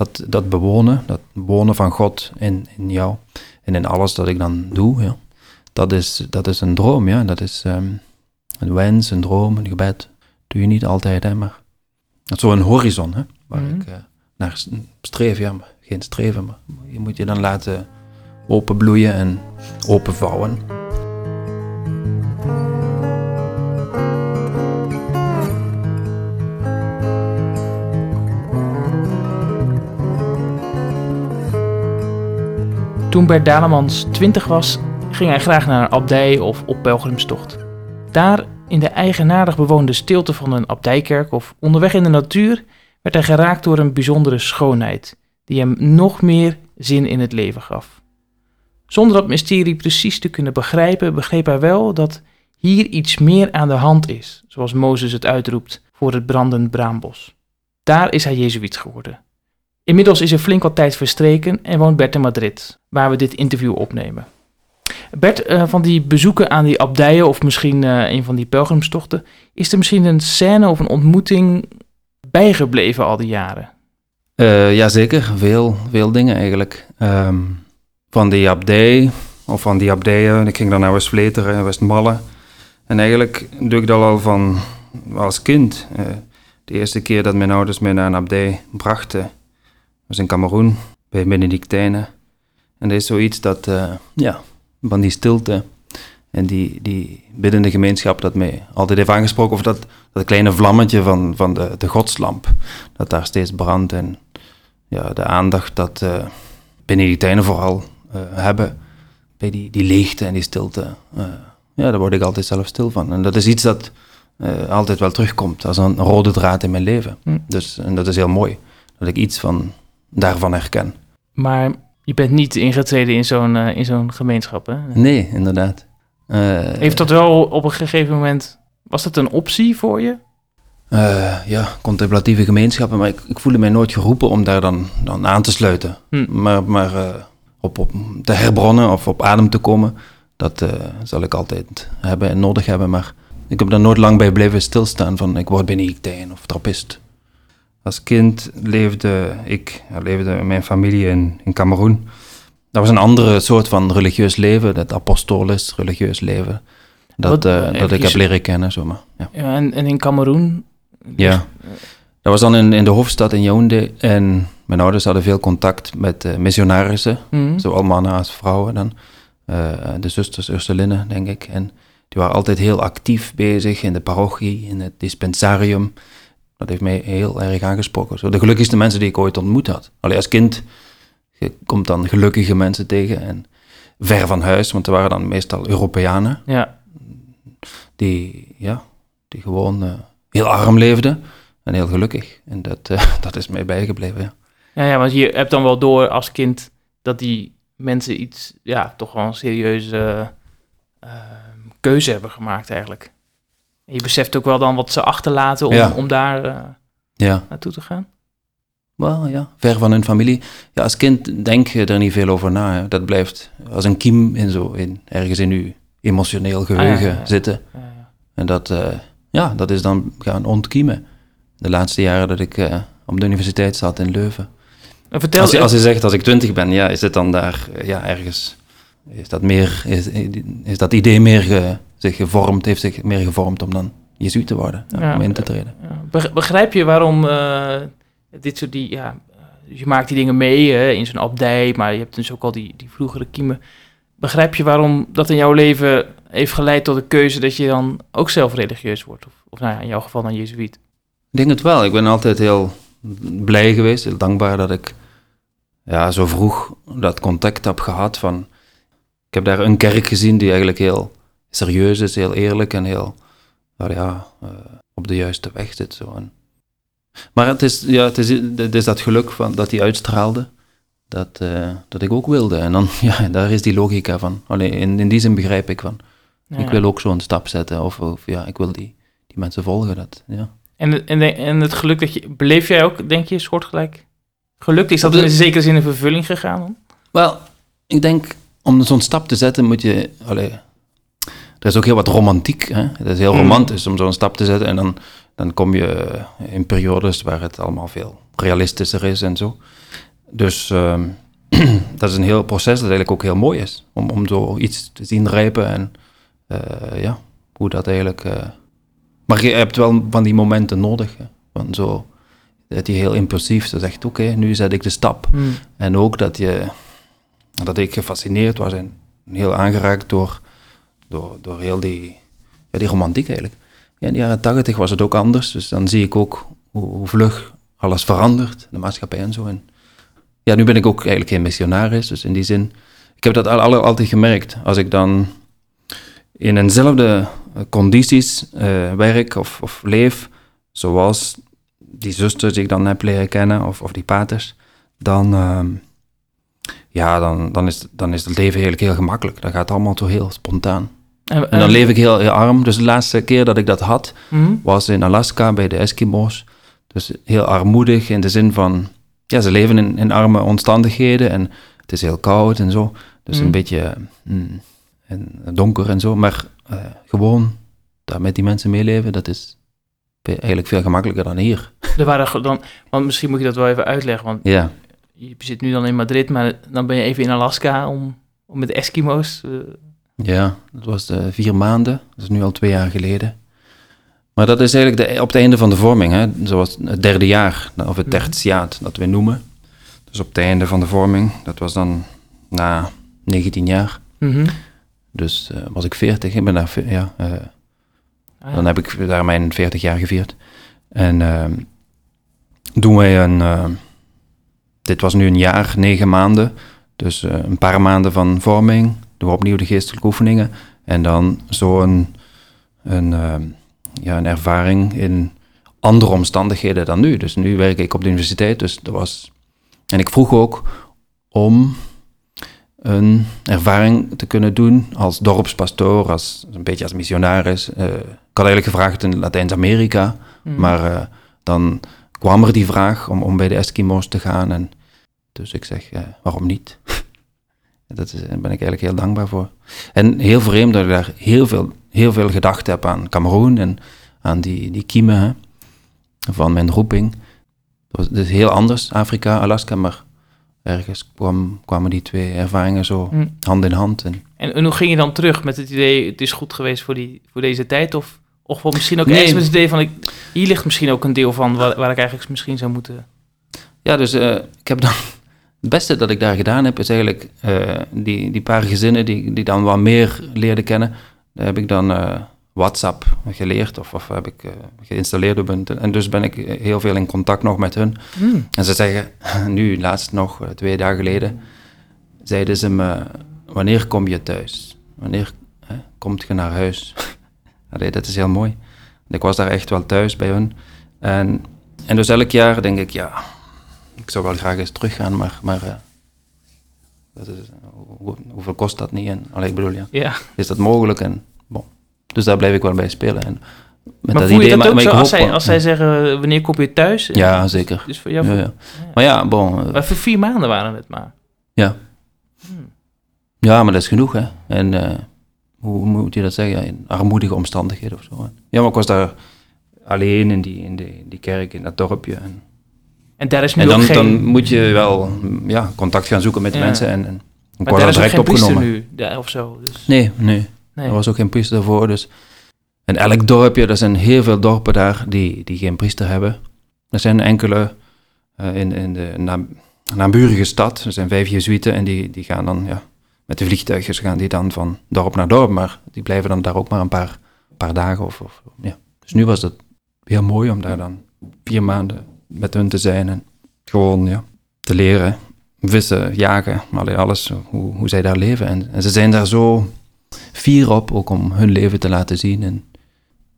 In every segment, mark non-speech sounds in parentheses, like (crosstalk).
dat, dat bewonen, dat wonen van God in, in jou en in alles dat ik dan doe, ja. dat, is, dat is een droom, ja. Dat is ehm, een wens, een droom, een gebed. Doe je niet altijd, hè, maar dat is zo'n horizon, hè, waar Mhm. ik eh, naar streef, ja, maar geen streven, maar je moet je dan laten openbloeien en openvouwen. Toen Bert Dalemans 20 was, ging hij graag naar een abdij of op pelgrimstocht. Daar, in de eigenaardig bewoonde stilte van een abdijkerk of onderweg in de natuur, werd hij geraakt door een bijzondere schoonheid, die hem nog meer zin in het leven gaf. Zonder dat mysterie precies te kunnen begrijpen, begreep hij wel dat hier iets meer aan de hand is, zoals Mozes het uitroept voor het brandend braambos. Daar is hij Jezuïet geworden. Inmiddels is er flink wat tijd verstreken en woont Bert in Madrid, waar we dit interview opnemen. Bert, eh, van die bezoeken aan die abdijen of misschien eh, een van die pelgrimstochten, is er misschien een scène of een ontmoeting bijgebleven al die jaren? Eh jazeker, veel, veel dingen eigenlijk. Ehm, van die abdij, of van die abdijen, ik ging dan naar West-Vleteren en Westmalle. En eigenlijk doe ik dat al van als kind. De eerste keer dat mijn ouders mij naar een abdij brachten, was in Cameroen, bij Benedictijnen. En dat is zoiets dat, eh, ja, van die stilte en die, die biddende gemeenschap dat mij altijd heeft aangesproken. Of dat, dat kleine vlammetje van, van de, de godslamp, dat daar steeds brandt. En ja, de aandacht dat eh Benedictijnen vooral eh, hebben bij die, die leegte en die stilte. ja, daar word ik altijd zelf stil van. En dat is iets dat altijd wel terugkomt als een rode draad in mijn leven. Hm. Dus, en dat is heel mooi, dat ik iets van, daarvan herken. Maar je bent niet ingetreden in zo'n eh, in zo'n gemeenschap, hè? Nee, inderdaad. Eh, Heeft dat wel op een gegeven moment... Was dat een optie voor je? eh, ja, contemplatieve gemeenschappen, maar ik, ik voelde mij nooit geroepen om daar dan, dan aan te sluiten. Hm. Maar, maar op, op te herbronnen of op adem te komen, dat zal ik altijd hebben en nodig hebben. Maar ik heb er nooit lang bij blijven stilstaan van ik word Benedictijn of trappist. Als kind leefde ik, leefde mijn familie in, in Cameroen. Dat was een andere soort van religieus leven, dat apostolisch religieus leven. Dat, Wat- eh, dat ik heb leren kennen, zomaar. Ja. Ja, en, en in Cameroen? Ja. Dat was dan in, in de hoofdstad in Yaoundé. En mijn ouders hadden veel contact met eh, missionarissen. Mhm. Zowel mannen als vrouwen dan. Eh, de zusters Ursuline, denk ik. En die waren altijd heel actief bezig in de parochie, in het dispensarium. Dat heeft mij heel erg aangesproken. Zo de gelukkigste mensen die ik ooit ontmoet had. Alleen als kind, je komt dan gelukkige mensen tegen. En ver van huis, want er waren dan meestal Europeanen Ja, die, ja, die gewoon eh, heel arm leefden en heel gelukkig. En dat, eh, (laughs) dat is mij bijgebleven, ja. Ja, ja, want je hebt dan wel door als kind dat die mensen iets, ja, toch wel een serieuze eh, keuze hebben gemaakt eigenlijk. En je beseft ook wel dan wat ze achterlaten om, Ja. om daar eh, Ja, naartoe te gaan. wel, ja, ver van hun familie. Ja, als kind denk je er niet veel over na. Hè. Dat blijft als een kiem in zo, in, ergens in je emotioneel geheugen Ah, ja, ja, zitten. En dat, eh, ja, dat is dan gaan ontkiemen. De laatste jaren dat ik eh, op de universiteit zat in Leuven. En vertel, Als je, als je zegt, als ik twintig ben, ja, is het dan daar, ja, ergens, is dat meer, is, is dat idee meer ge- zich gevormd, heeft zich meer gevormd om dan jezuïet te worden, ja, Ja. om in te treden. Begrijp je waarom eh, dit soort die, ja, eh, je maakt die dingen mee hè, in zo'n abdij, maar je hebt dus ook al die, die vroegere kiemen. Begrijp je waarom dat in jouw leven heeft geleid tot de keuze dat je dan ook zelf religieus wordt? Of, of nou ja, in jouw geval dan jezuïet? Ik denk het wel. Ik ben altijd heel blij geweest, heel dankbaar dat ik ja, zo vroeg dat contact heb gehad. Van, ik heb daar een kerk gezien die eigenlijk heel serieus is, heel eerlijk en heel wel ja, eh, op de juiste weg zit. Zo. En, maar het is, ja, het, is, het is dat geluk van, dat hij uitstraalde, dat, eh, dat ik ook wilde. En dan, (laughs) ja, daar is die logica van. Allee, in, in die zin begrijp ik van, Ja. ik wil ook zo'n stap zetten. Of, of ja, ik wil die, die mensen volgen. Dat, ja. En, en, en het geluk dat je... Beleef jij ook, denk je, soortgelijk geluk? Is dat in zekere zin in vervulling gegaan dan? Wel, ik denk, om zo'n stap te zetten moet je... Allee, er is ook heel wat romantiek. Hè? Het is heel Mm. romantisch om zo'n stap te zetten. En dan, dan kom je in periodes waar het allemaal veel realistischer is en zo. Dus ehm, (clears throat) dat is een heel proces dat eigenlijk ook heel mooi is. Om, om zo iets te zien rijpen en eh, ja, hoe dat eigenlijk... eh, maar je hebt wel van die momenten nodig. Hè. Van zo, dat je heel impulsief zo zegt, oké, nu zet ik de stap. Hmm. En ook dat, je, dat ik gefascineerd was en heel aangeraakt door, door, door heel die, ja, die romantiek eigenlijk. Ja, in de jaren tachtig was het ook anders, dus dan zie ik ook hoe, vlug alles verandert, de maatschappij en zo. En ja, nu ben ik ook eigenlijk geen missionaris, dus in die zin, ik heb dat al, al- altijd gemerkt. Als ik dan in eenzelfde eh, condities eh, werk of, of leef, zoals die zusters die ik dan heb leren kennen, of, of die paters, dan, ehm, ja, dan, dan, is, dan is het leven eigenlijk heel gemakkelijk. Dan gaat allemaal zo heel spontaan. En dan leef ik heel, heel arm. Dus de laatste keer dat ik dat had, Hmm. was in Alaska bij de Eskimo's. Dus heel armoedig in de zin van, ja, ze leven in, in arme omstandigheden en het is heel koud en zo. Dus Mm. een beetje mm, en donker en zo. Maar eh, gewoon daar met die mensen meeleven, dat is eigenlijk veel gemakkelijker dan hier. Er waren dan, want misschien moet je dat wel even uitleggen, want Ja, je zit nu dan in Madrid, maar dan ben je even in Alaska om, om met de Eskimo's. eh, ja dat was eh, vier maanden. Dat is nu al twee jaar geleden. Maar dat is eigenlijk de, op het einde van de vorming, hè? zoals het derde jaar, of het Mhm. tertiaat dat we noemen. Dus op het einde van de vorming, dat was dan na 19 jaar. mhm. Dus eh, was ik 40, ik ben daar, ja, eh, Ah, dan heb ik daar mijn 40 jaar gevierd. En ehm, doen wij een, eh, dit was nu een jaar, negen maanden. Dus een paar maanden van vorming, doen we opnieuw de geestelijke oefeningen. En dan zo'n een, ehm, ja, een ervaring in andere omstandigheden dan nu. Dus nu werk ik op de universiteit, dus dat was... En ik vroeg ook om een ervaring te kunnen doen als dorpspastoor, als, een beetje als missionaris. Eh, ik had eigenlijk gevraagd in Latijns-Amerika, mhm. maar eh, dan kwam er die vraag om, om bij de Eskimo's te gaan. En dus ik zeg, eh, waarom niet? (laughs) Dat is, daar ben ik eigenlijk heel dankbaar voor. En heel vreemd dat ik daar heel veel, heel veel gedacht heb aan Cameroen en aan die, die kiemen hè, van mijn roeping. Het is heel anders, Afrika, Alaska, maar ergens kwam, kwamen die twee ervaringen zo Hm. hand in hand. En, En, en hoe ging je dan terug met het idee, het is goed geweest voor, die, voor deze tijd? Of, of wel misschien ook Nee. ergens met het idee van, ik, hier ligt misschien ook een deel van waar, waar ik eigenlijk misschien zou moeten... Ja, dus eh, ik heb dan. Het beste dat ik daar gedaan heb, is eigenlijk eh, die, die paar gezinnen die, die dan wat meer leerden kennen. Daar heb ik dan eh, WhatsApp geleerd of, of heb ik eh, geïnstalleerd. op hun- En dus ben ik heel veel in contact nog met hun. Hmm. En ze zeggen, (laughs) nu laatst nog, twee dagen geleden, zeiden ze me, wanneer kom je thuis? Wanneer hè, komt je naar huis? (laughs) Allee, dat is heel mooi. Ik was daar echt wel thuis bij hun. En, en dus elk jaar denk ik, ja, ik zou wel graag eens teruggaan, maar, maar eh, dat is, hoe- hoeveel kost dat niet? En, allee, ik bedoel, ja, Ja, is dat mogelijk? En, bon. Dus daar blijf ik wel bij spelen. En met maar dat ook maar zo als, zij, als zij zeggen, wanneer kom je thuis? Ja, zeker. Dus voor jou, Ja, ja. Maar ja, bon, eh, Maar voor vier maanden waren het maar. Ja. Hmm. Ja, maar dat is genoeg, hè. En eh, hoe, moet je dat zeggen? In armoedige omstandigheden of zo. hè. Ja, maar ik was daar alleen in die, in die, die kerk, in dat dorpje. En, En daar is nu en ook dan, geen... dan moet je wel ja, contact gaan zoeken met de Ja. mensen. En, en maar daar is direct geen priester opgenomen. nu, daar, of zo. Dus, Nee, nee, nee. Er was ook geen priester daarvoor. Dus. En elk dorpje, er zijn heel veel dorpen daar die, die geen priester hebben. Er zijn enkele eh, in, in de na, naburige stad. Er zijn vijf jezuïeten en die, die gaan dan ja, met de vliegtuigjes gaan die dan van dorp naar dorp. Maar die blijven dan daar ook maar een paar, paar dagen. Of, of, ja. Dus nu was het heel mooi om daar dan vier maanden met hun te zijn. En gewoon ja, te leren. Vissen, jagen, allee, alles, hoe, hoe zij daar leven. En, en ze zijn daar zo fier op, ook om hun leven te laten zien. En,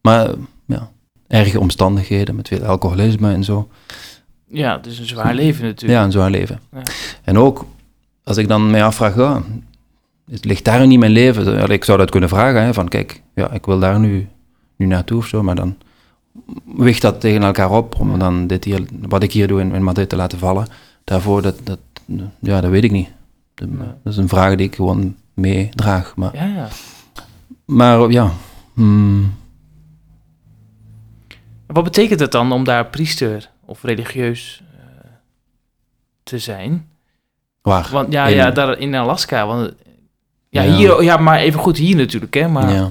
maar ja, erge omstandigheden met veel alcoholisme en zo. Ja, het is een zwaar leven natuurlijk. Ja, een zwaar leven. Ja. En ook, als ik dan mij afvraag, ja, het ligt daar niet mijn leven? Ik zou dat kunnen vragen, hè, van kijk, ja, ik wil daar nu, nu naartoe of zo, maar dan weegt dat tegen elkaar op, om dan dit hier, wat ik hier doe in, in Madrid te laten vallen. Daarvoor, dat, dat, ja, dat weet ik niet. Dat, is een vraag die ik gewoon meedraag. Maar, Ja, ja. maar ja, hmm, Wat betekent het dan om daar priester of religieus... eh, te zijn. Waar? Want ja, In- ja daar in Alaska. Want, ja, Ja. Hier, ja, maar even goed hier natuurlijk, hè. Maar ja.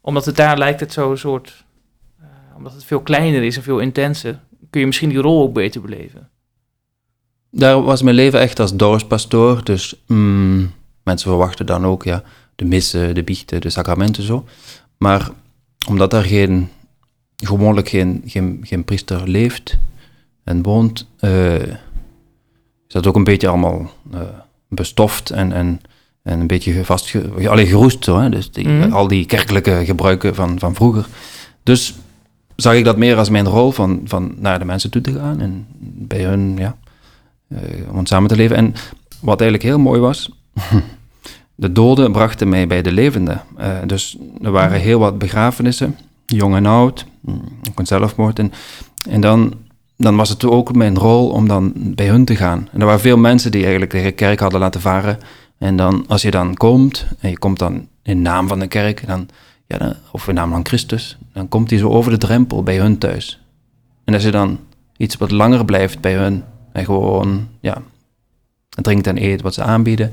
omdat het daar lijkt het zo een soort... omdat het veel kleiner is en veel intenser... kun je misschien die rol ook beter beleven. Daar was mijn leven echt als dorpspastoor. Dus mm, mensen verwachten dan ook ja, de missen, de biechten, de sacramenten zo. Maar omdat daar geen, gewoonlijk geen, geen, geen priester leeft en woont, eh, is dat ook een beetje allemaal eh, bestoft en, en, en een beetje vast, allee, geroest. Zo, hè? Dus die, Mhm. al die kerkelijke gebruiken van, van vroeger. Dus zag ik dat meer als mijn rol van, van naar de mensen toe te gaan en bij hun, ja, eh, om samen te leven. En wat eigenlijk heel mooi was, (laughs) de doden brachten mij bij de levenden. Eh, dus er waren heel wat begrafenissen, jong en oud, mm, ook een zelfmoord. En, en dan, dan was het ook mijn rol om dan bij hun te gaan. En er waren veel mensen die eigenlijk de kerk hadden laten varen. En dan, als je dan komt, en je komt dan in naam van de kerk, dan, ja, dan, of in naam van Christus, dan komt hij zo over de drempel bij hun thuis. En als je dan iets wat langer blijft bij hun, en gewoon, ja, drinkt en eet wat ze aanbieden.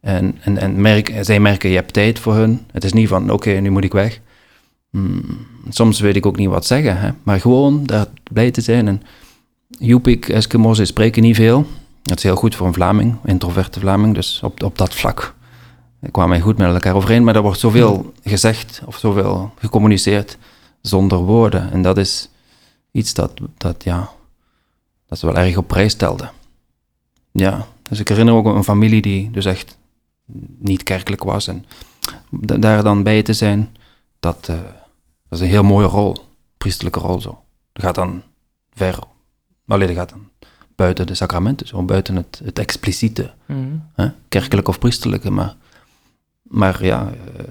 En, en, en merk, zij merken, je hebt tijd voor hun. Het is niet van, oké, nu moet ik weg. Hmm, soms weet ik ook niet wat zeggen, hè? maar gewoon daar blij te zijn. En Yupik, Eskimo's, spreken niet veel. Dat is heel goed voor een Vlaming, introverte Vlaming. Dus op, op dat vlak kwamen goed met elkaar overeen. Maar er wordt zoveel gezegd of zoveel gecommuniceerd zonder woorden. En dat is iets dat, dat ja, dat ze wel erg op prijs stelden. Ja, dus ik herinner ook een familie die dus echt niet kerkelijk was. En da- daar dan bij te zijn, dat, eh, dat is een heel mooie rol. Priesterlijke rol zo. Dat gaat dan ver. Alleen dat gaat dan buiten de sacramenten, zo buiten het, het expliciete. Mhm. Hè? Kerkelijk of priesterlijke, maar, maar ja, eh,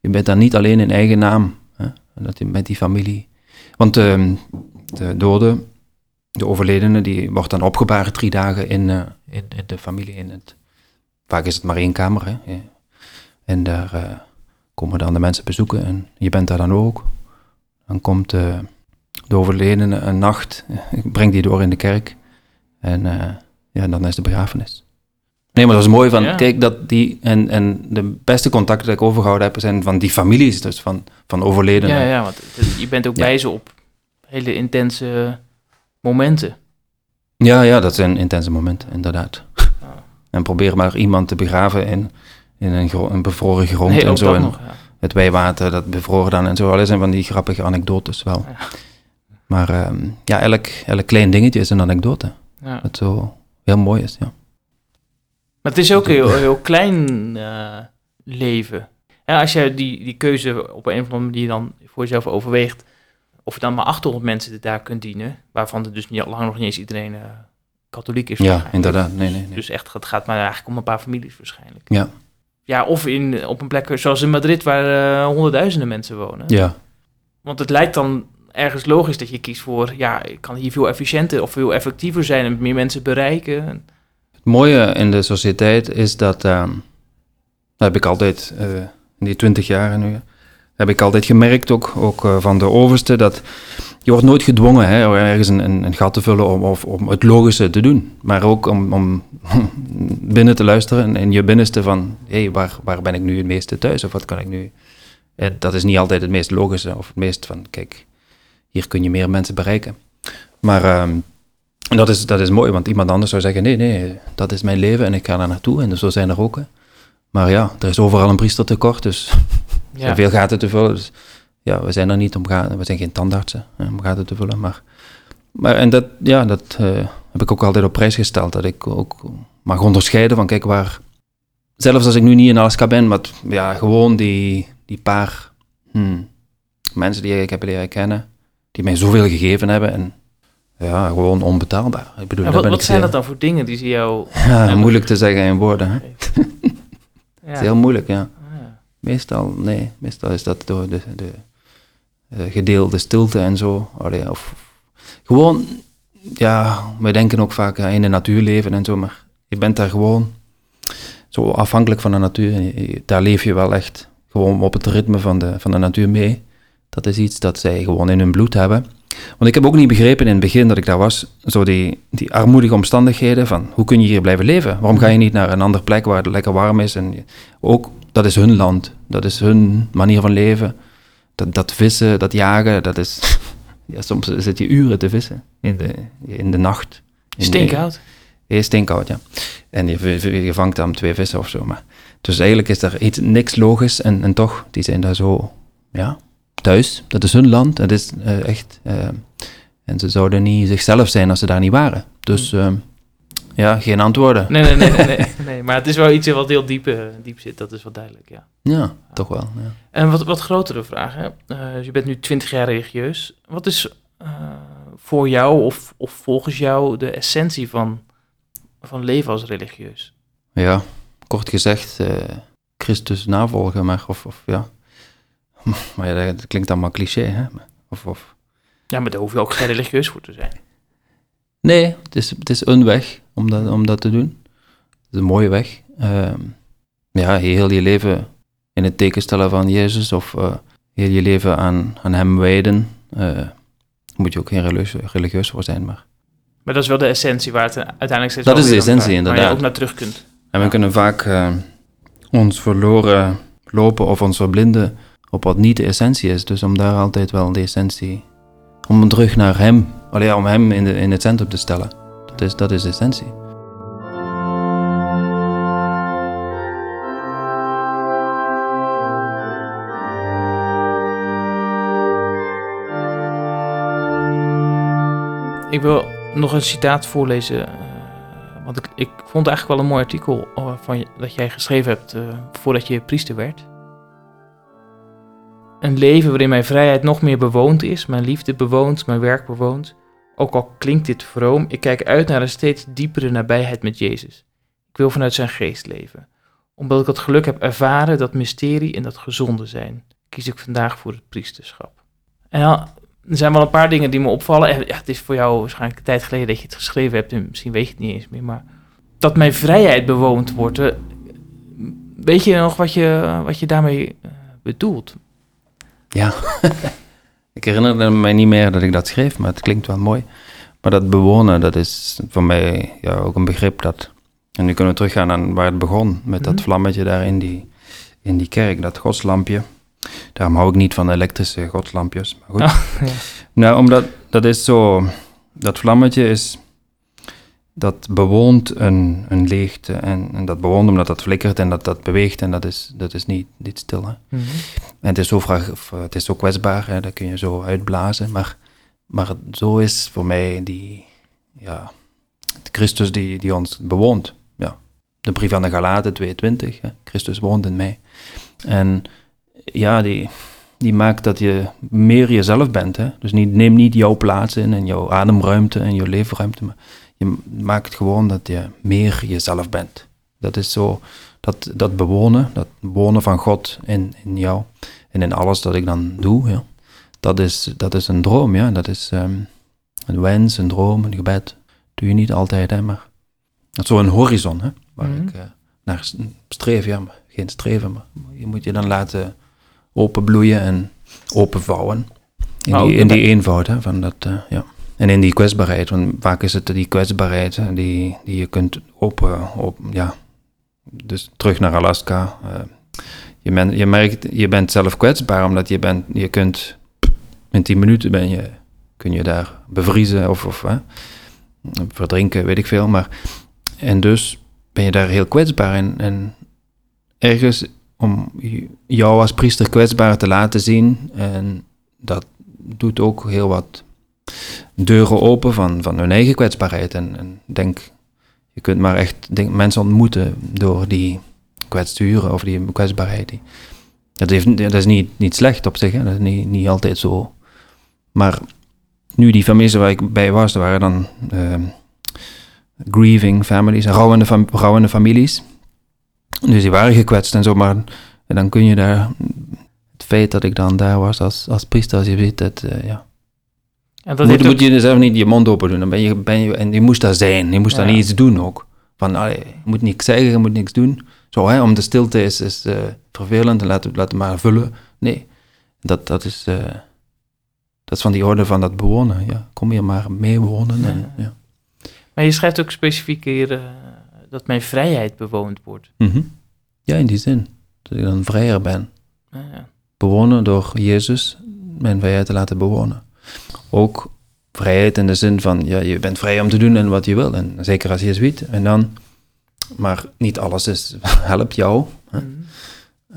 je bent dan niet alleen in eigen naam. Hè? Dat je met die familie. Want ehm, de doden, de overledene, die wordt dan opgebaard drie dagen in, eh, in, in de familie. In het, vaak is het maar één kamer. Ja. En daar eh, komen dan de mensen bezoeken en je bent daar dan ook. Dan komt eh, de overledene een nacht, (laughs) ik breng die door in de kerk. En ja, dan is de begrafenis. Nee, maar dat is mooi van, Ja. kijk, dat die, en, en de beste contacten die ik overgehouden heb, zijn van die families, dus van, van overledenen. Ja, ja, want je bent ook Ja. bij ze op hele intense momenten. Ja, ja, dat zijn intense momenten, inderdaad. Ah. En probeer maar iemand te begraven in, in een, een bevroren grond Nee, en zo. En nog. Ja. het wijwater, dat bevroren dan en zo. Alles zijn van die grappige anekdotes wel. Ja. Maar ehm, ja, elk, elk klein dingetje is een anekdote. Dat zo heel mooi is, ja. Maar het is ook een heel, heel klein eh, leven. Ja, als je die, die keuze op een of andere manier dan voor jezelf overweegt, of je dan maar 800 mensen daar kunt dienen, waarvan er dus niet, lang nog niet eens iedereen eh, katholiek is. Ja, inderdaad. Nee, nee, nee. Dus echt, het gaat maar eigenlijk om een paar families waarschijnlijk. Ja. Ja, of in, op een plek zoals in Madrid waar eh, honderdduizenden mensen wonen. Ja, Want het lijkt dan ergens logisch dat je kiest voor, ja, ik kan hier veel efficiënter of veel effectiever zijn en meer mensen bereiken. Het mooie in de sociëteit is dat, ehm, dat heb ik altijd, eh, in die twintig jaar nu, heb ik altijd gemerkt, ook, ook eh, van de overste, dat je wordt nooit gedwongen hè, om ergens een, een, gat te vullen om, of, om het logische te doen. Maar ook om, om (laughs) binnen te luisteren en in je binnenste van, hé, hey, waar, waar ben ik nu het meeste thuis? Of wat kan ik nu... En dat is niet altijd het meest logische of het meest van, kijk, hier kun je meer mensen bereiken. Maar ehm, en dat is, dat is mooi, want iemand anders zou zeggen, nee, nee, dat is mijn leven en ik ga daar naartoe. En zo zijn er ook. Hè. Maar ja, er is overal een priester tekort, dus (laughs) Ja. veel gaten te vullen. Dus ja, we zijn er niet om gaten, we zijn geen tandartsen hè, om gaten te vullen. Maar, maar en dat, ja, dat eh, heb ik ook altijd op prijs gesteld, dat ik ook mag onderscheiden van, kijk, waar... Zelfs als ik nu niet in Alaska ben, maar ja, gewoon die, die paar hmm, mensen die ik heb leren kennen, die mij zoveel gegeven hebben en ja, gewoon onbetaalbaar. Ik bedoel, En wat, zijn dat dan voor dingen die ze jou... (laughs) Ja, moeilijk te zeggen in woorden. Hè? (laughs) Ja. Het is heel moeilijk, ja. Ja. Meestal, nee, meestal is dat door de, de, eh, gedeelde stilte en zo. Allee, of, gewoon, ja, wij denken ook vaak in de natuur leven en zo, maar je bent daar gewoon zo afhankelijk van de natuur. Daar leef je wel echt gewoon op het ritme van de, van de natuur mee. Dat is iets dat zij gewoon in hun bloed hebben. Want ik heb ook niet begrepen in het begin dat ik daar was, zo die, die armoedige omstandigheden van hoe kun je hier blijven leven? Waarom ga je niet naar een andere plek waar het lekker warm is? En ook, dat is hun land, dat is hun manier van leven. Dat, dat vissen, dat jagen, dat is... (laughs) Ja, soms zit je uren te vissen in de, in de nacht. In de-. Heel steenkoud, ja. En je, je, je vangt dan twee vissen of zo. Maar. Dus eigenlijk is er iets, niks logisch. En, en toch, die zijn daar zo, ja, thuis. Dat is hun land. Dat is eh, echt... eh, en ze zouden niet zichzelf zijn als ze daar niet waren. Dus eh, ja, geen antwoorden. Nee, nee, nee, nee, nee, (laughs) nee. Maar het is wel iets wat heel diep, eh, diep zit, dat is wel duidelijk, ja. Ja, toch wel. Ja. En wat, wat grotere vraag, hè? Eh, dus je bent nu 20 jaar religieus. Wat is voor jou of, of volgens jou de essentie van, van leven als religieus? Ja, kort gezegd, Christus navolgen, maar of, of ja. (laughs) Maar ja, dat klinkt allemaal cliché, hè? Of, of. Ja, maar daar hoef je ook geen religieus voor te zijn. Nee, het is, het is een weg om dat, om dat te doen. Het is een mooie weg. Ehm, ja, heel je leven in het teken stellen van Jezus of eh, heel je leven aan, aan Hem wijden. eh, moet je ook geen religieus, religieus voor zijn, maar... Maar dat is wel de essentie waar het uiteindelijk steeds Dat is de essentie, draait, Waar je inderdaad. ook naar terug kunt. En we kunnen vaak eh, ons verloren lopen of ons verblinden op wat niet de essentie is. Dus om daar altijd wel de essentie, om terug naar hem, om hem in, het centrum te stellen. Dat is, dat is de essentie. Ik wil nog een citaat voorlezen. eh, want ik, ik vond eigenlijk wel een mooi artikel eh, van dat jij geschreven hebt eh, voordat je priester werd. Een leven waarin mijn vrijheid nog meer bewoond is, mijn liefde bewoond, mijn werk bewoond. Ook al klinkt dit vroom, ik kijk uit naar een steeds diepere nabijheid met Jezus. Ik wil vanuit zijn geest leven. Omdat ik het geluk heb ervaren dat mysterie en dat gezonde zijn, kies ik vandaag voor het priesterschap. En er zijn wel een paar dingen die me opvallen. En ja, het is voor jou waarschijnlijk een tijd geleden dat je het geschreven hebt. En misschien weet je het niet eens meer. Maar dat mijn vrijheid bewoond wordt. eh, weet je nog wat je, wat je daarmee eh, bedoelt? Ja, (laughs) ik herinner mij niet meer dat ik dat schreef, maar het klinkt wel mooi. Maar dat bewonen, dat is voor mij ja, ook een begrip dat... En nu kunnen we teruggaan aan waar het begon, met dat Mhm. vlammetje daar in die, in die kerk, dat godslampje. Daarom hou ik niet van elektrische godslampjes, maar goed. Ah, (laughs) ja. Nou, omdat dat is zo... Dat vlammetje is... Dat bewoont een, een leegte en, en dat bewoont omdat dat flikkert en dat dat beweegt en dat is, dat is niet, niet stil, hè. Mhm. En het is zo, vraag, of, eh, het is zo kwetsbaar, hè, dat kun je zo uitblazen. Maar, maar zo is voor mij die, ja, Christus die, die ons bewoont. Ja. De brief aan de Galaten 22, hè, Christus woont in mij. En ja, die, die maakt dat je meer jezelf bent. Hè. Dus niet, neem niet jouw plaats in en jouw ademruimte en jouw leefruimte. Maar je maakt gewoon dat je meer jezelf bent. Dat is zo, dat, dat bewonen, dat wonen van God in, in jou en in alles dat ik dan doe, ja, dat, is, dat is een droom, ja. Dat is ehm, een wens, een droom, een gebed. Doe je niet altijd, hè, maar dat is zo een horizon, hè, waar Mhm. ik eh, naar streef, ja, maar geen streven, maar je moet je dan laten openbloeien en openvouwen. In, die, in die eenvoud, hè, van dat, eh, ja. En in die kwetsbaarheid, want vaak is het die kwetsbaarheid die, die je kunt open, open, ja. Dus terug naar Alaska. eh, je, je merkt, je bent zelf kwetsbaar, omdat je bent, je kunt, in 10 minuten ben je, kun je daar bevriezen of, of hè, verdrinken, weet ik veel. Maar, en dus ben je daar heel kwetsbaar en, en ergens om jou als priester kwetsbaar te laten zien. En dat doet ook heel wat deuren open van, van hun eigen kwetsbaarheid. En, en denk, je kunt maar echt denk, mensen ontmoeten door die kwetsuren of die kwetsbaarheid. Die, dat, heeft, dat is niet, niet slecht op zich, hè? dat is niet, niet altijd zo. Maar nu die families waar ik bij was, er waren dan ehm, grieving families, rouwende, rouwende families. Dus die waren gekwetst en zo, maar en dan kun je daar, het feit dat ik dan daar was als, als priester, als je ziet dat, eh, ja. En dat moet, heeft ook- moet je zelf niet je mond open doen, dan ben je, ben je, en je moest daar zijn, je moest daar Ja. niet iets doen ook. Van, allee, je moet niks zeggen, je moet niks doen. Zo, hè, om de stilte is, is eh, vervelend en laten laten maar vullen. Nee, dat, dat is, eh, dat is van die orde van dat bewonen. Ja, kom hier maar mee wonen. En, ja. Maar je schrijft ook specifiek hier eh, dat mijn vrijheid bewoond wordt. Mhm. ja, in die zin. Dat ik dan vrijer ben. Ah, ja. Bewonen door Jezus, mijn vrijheid te laten bewonen. Ook vrijheid in de zin van, ja, je bent vrij om te doen en wat je wil. En zeker als jezuïet. En dan, maar niet alles is, (laughs) helpt jou. Hè? Mhm.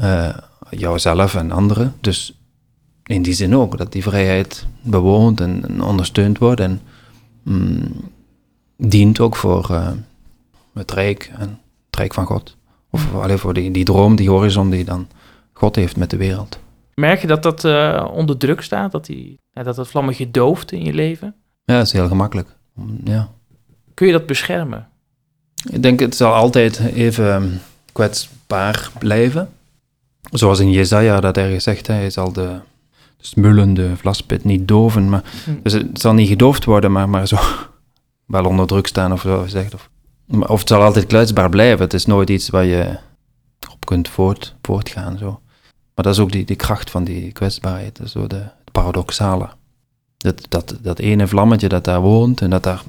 eh, jouzelf en anderen. Dus in die zin ook, dat die vrijheid bewoond en, en ondersteund wordt en mm, dient ook voor eh, het rijk en het rijk van God. Of alleen voor die, die droom, die horizon die dan God heeft met de wereld. Merk je dat dat eh, onder druk staat? Dat, die, ja, dat dat vlammetje dooft in je leven? Ja, dat is heel gemakkelijk. Mm, Ja. Kun je dat beschermen? Ik denk het zal altijd even kwetsbaar blijven. Zoals in Jezaja dat ergens zegt, hij zal de, de smullende vlaspit niet doven. Maar, Hm. dus het zal niet gedoofd worden, maar, maar zo (laughs) wel onder druk staan of zo gezegd. Of, of het zal altijd kwetsbaar blijven. Het is nooit iets waar je op kunt voort, voortgaan. Zo. Maar dat is ook die, die kracht van die kwetsbaarheid, dat is zo de, het paradoxale. Dat, dat, dat ene vlammetje dat daar woont en dat daar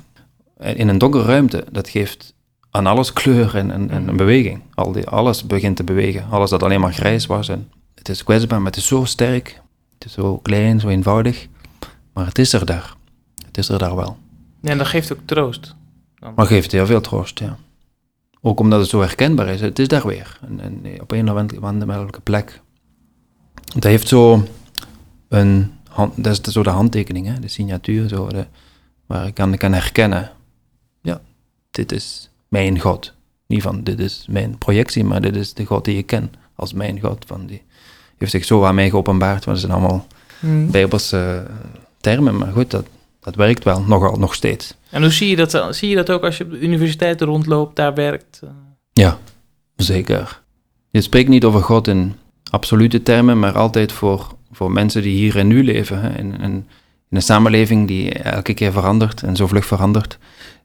in een donkere ruimte, dat geeft aan alles kleur en, en, en een beweging. Al die, alles begint te bewegen. Alles dat alleen maar grijs was. En het is kwetsbaar, maar het is zo sterk. Het is zo klein, zo eenvoudig. Maar het is er daar. Het is er daar wel. Ja, en dat geeft ook troost. Dan. Maar geeft heel veel troost, ja. Ook omdat het zo herkenbaar is. Het is daar weer. En, en op een of andere plek. Het heeft zo een... Hand, dat is de- zo de handtekening, hè, de signatuur, zo, de, waar ik kan, kan herkennen. Ja, dit is mijn God. Niet van, dit is mijn projectie, maar dit is de God die ik ken als mijn God. Van die heeft zich zo aan mij geopenbaard. Want dat zijn allemaal Hm. bijbelse eh, termen. Maar goed, dat, dat werkt wel, nogal, nog steeds. En hoe zie je dat? dan? Zie je dat ook als je op de universiteit rondloopt, daar werkt? Eh, Ja, zeker. Je spreekt niet over God in absolute termen, maar altijd voor, voor mensen die hier en nu leven. Hè. In, in, in een samenleving die elke keer verandert en zo vlug verandert,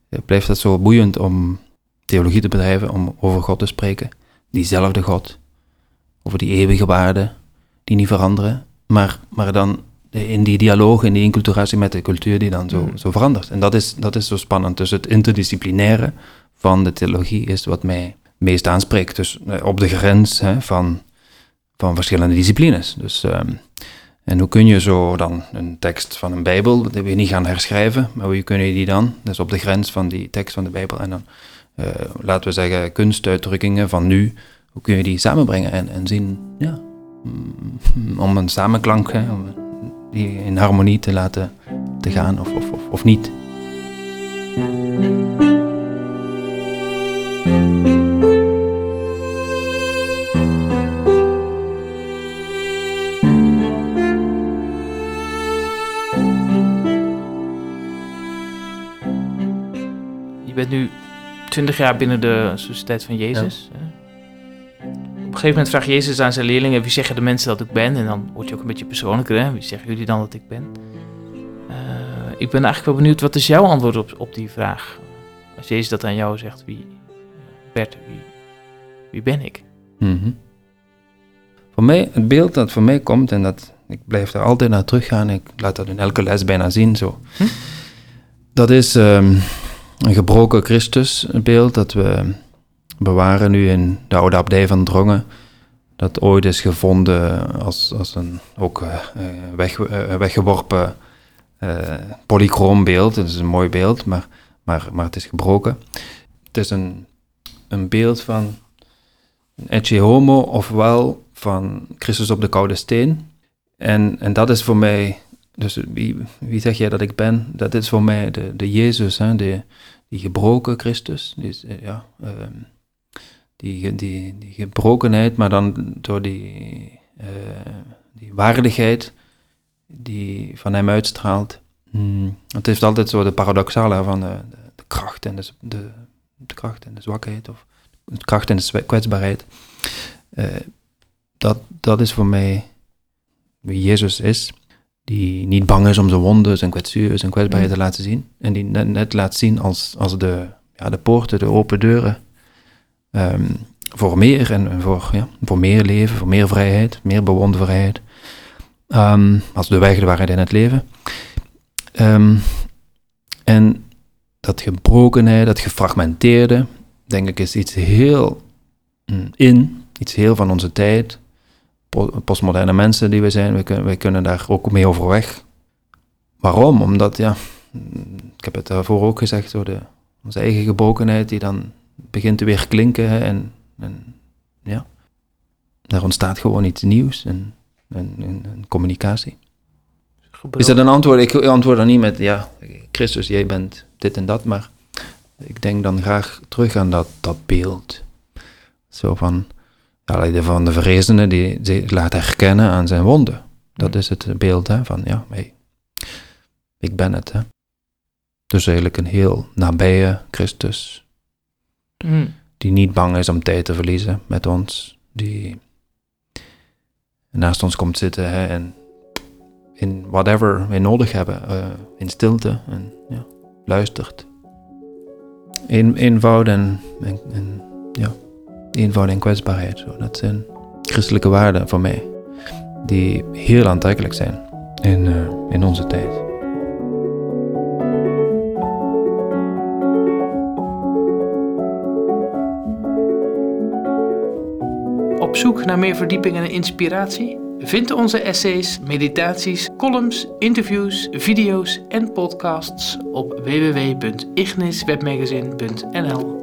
eh, blijft het zo boeiend om theologie te bedrijven, om over God te spreken. Diezelfde God, over die eeuwige waarden, die niet veranderen, maar, maar dan in die dialoog, in die inculturatie met de cultuur die dan zo, Mhm. zo verandert. En dat is, dat is zo spannend. Dus het interdisciplinaire van de theologie is wat mij meest aanspreekt. Dus eh, op de grens hè, van, van verschillende disciplines. Dus, ehm, en hoe kun je zo dan een tekst van een Bijbel, dat wil je niet gaan herschrijven, maar hoe kun je die dan, dus op de grens van die tekst van de Bijbel, en dan, eh, laten we zeggen, kunstuitdrukkingen van nu, hoe kun je die samenbrengen en, en zien, ja, mm, om een samenklank, om die in harmonie te laten te gaan of, of, of niet. Bent nu 20 jaar binnen de Sociëteit van Jezus. Op een gegeven moment vraagt Jezus aan zijn leerlingen: wie zeggen de mensen dat ik ben? En dan word je ook een beetje persoonlijker. Hè? Wie zeggen jullie dan dat ik ben? Eh, ik ben eigenlijk wel benieuwd, wat is jouw antwoord op, op die vraag? Als Jezus dat aan jou zegt, wie, Bert, wie, wie ben ik? Mhm. Voor mij, het beeld dat voor mij komt, en dat, ik blijf daar altijd naar teruggaan, ik laat dat in elke les bijna zien, zo. Hm? Dat is ehm, een gebroken Christusbeeld dat we bewaren nu in de oude abdij van Drongen. Dat ooit is gevonden als, als een ook eh, eh, weg, eh, weggeworpen eh polychroom beeld. Het is een mooi beeld, maar, maar, maar het is gebroken. Het is een, een beeld van Ecce Homo, ofwel van Christus op de koude steen. En, en dat is voor mij, dus wie, wie zeg jij dat ik ben? Dat is voor mij de, de Jezus, hè? De, die gebroken Christus. Die, is, eh, ja, ehm, die, die, die gebrokenheid, maar dan door die, eh, die waardigheid die van hem uitstraalt. Hmm, Het heeft altijd zo de paradoxale van de, de, kracht en de, de, de kracht en de zwakheid, of de kracht en de kwetsbaarheid. Eh, dat, dat is voor mij wie Jezus is, die niet bang is om zijn wonden, zijn kwetsuur, zijn kwetsbaarheid te laten zien. En die net, net laat zien als, als de, ja, de poorten, de open deuren. ehm, voor meer en en voor, ja, voor meer leven, voor meer vrijheid, meer bewoonde vrijheid. Ehm, als de weg de waarheid in het leven. Ehm, en dat gebrokenheid, dat gefragmenteerde, denk ik, is iets heel mm, in, iets heel van onze tijd. Postmoderne mensen die we zijn, we kunnen, kunnen daar ook mee overweg. Waarom? Omdat, ja, ik heb het daarvoor ook gezegd, zo de, onze eigen gebrokenheid die dan begint te weer klinken. En, en ja, er ontstaat gewoon iets nieuws en, en, en, communicatie. Is dat een antwoord? Ik antwoord dan niet met, ja, Christus, jij bent dit en dat, maar ik denk dan graag terug aan dat, dat beeld. Zo van, ja, van de verrezene die zich laat herkennen aan zijn wonden. Dat is het beeld hè, van, ja, hey, ik ben het. Hè. Dus eigenlijk een heel nabije Christus. Mm. Die niet bang is om tijd te verliezen met ons. Die naast ons komt zitten hè, en in whatever we nodig hebben, uh, in stilte en ja, luistert. In, eenvoud en, en, en, ja, eenvoud en kwetsbaarheid. Dat zijn christelijke waarden voor mij, die heel aantrekkelijk zijn in, uh, in onze tijd. Op zoek naar meer verdieping en inspiratie? Vind onze essays, meditaties, columns, interviews, video's en podcasts op www.igniswebmagazine.nl.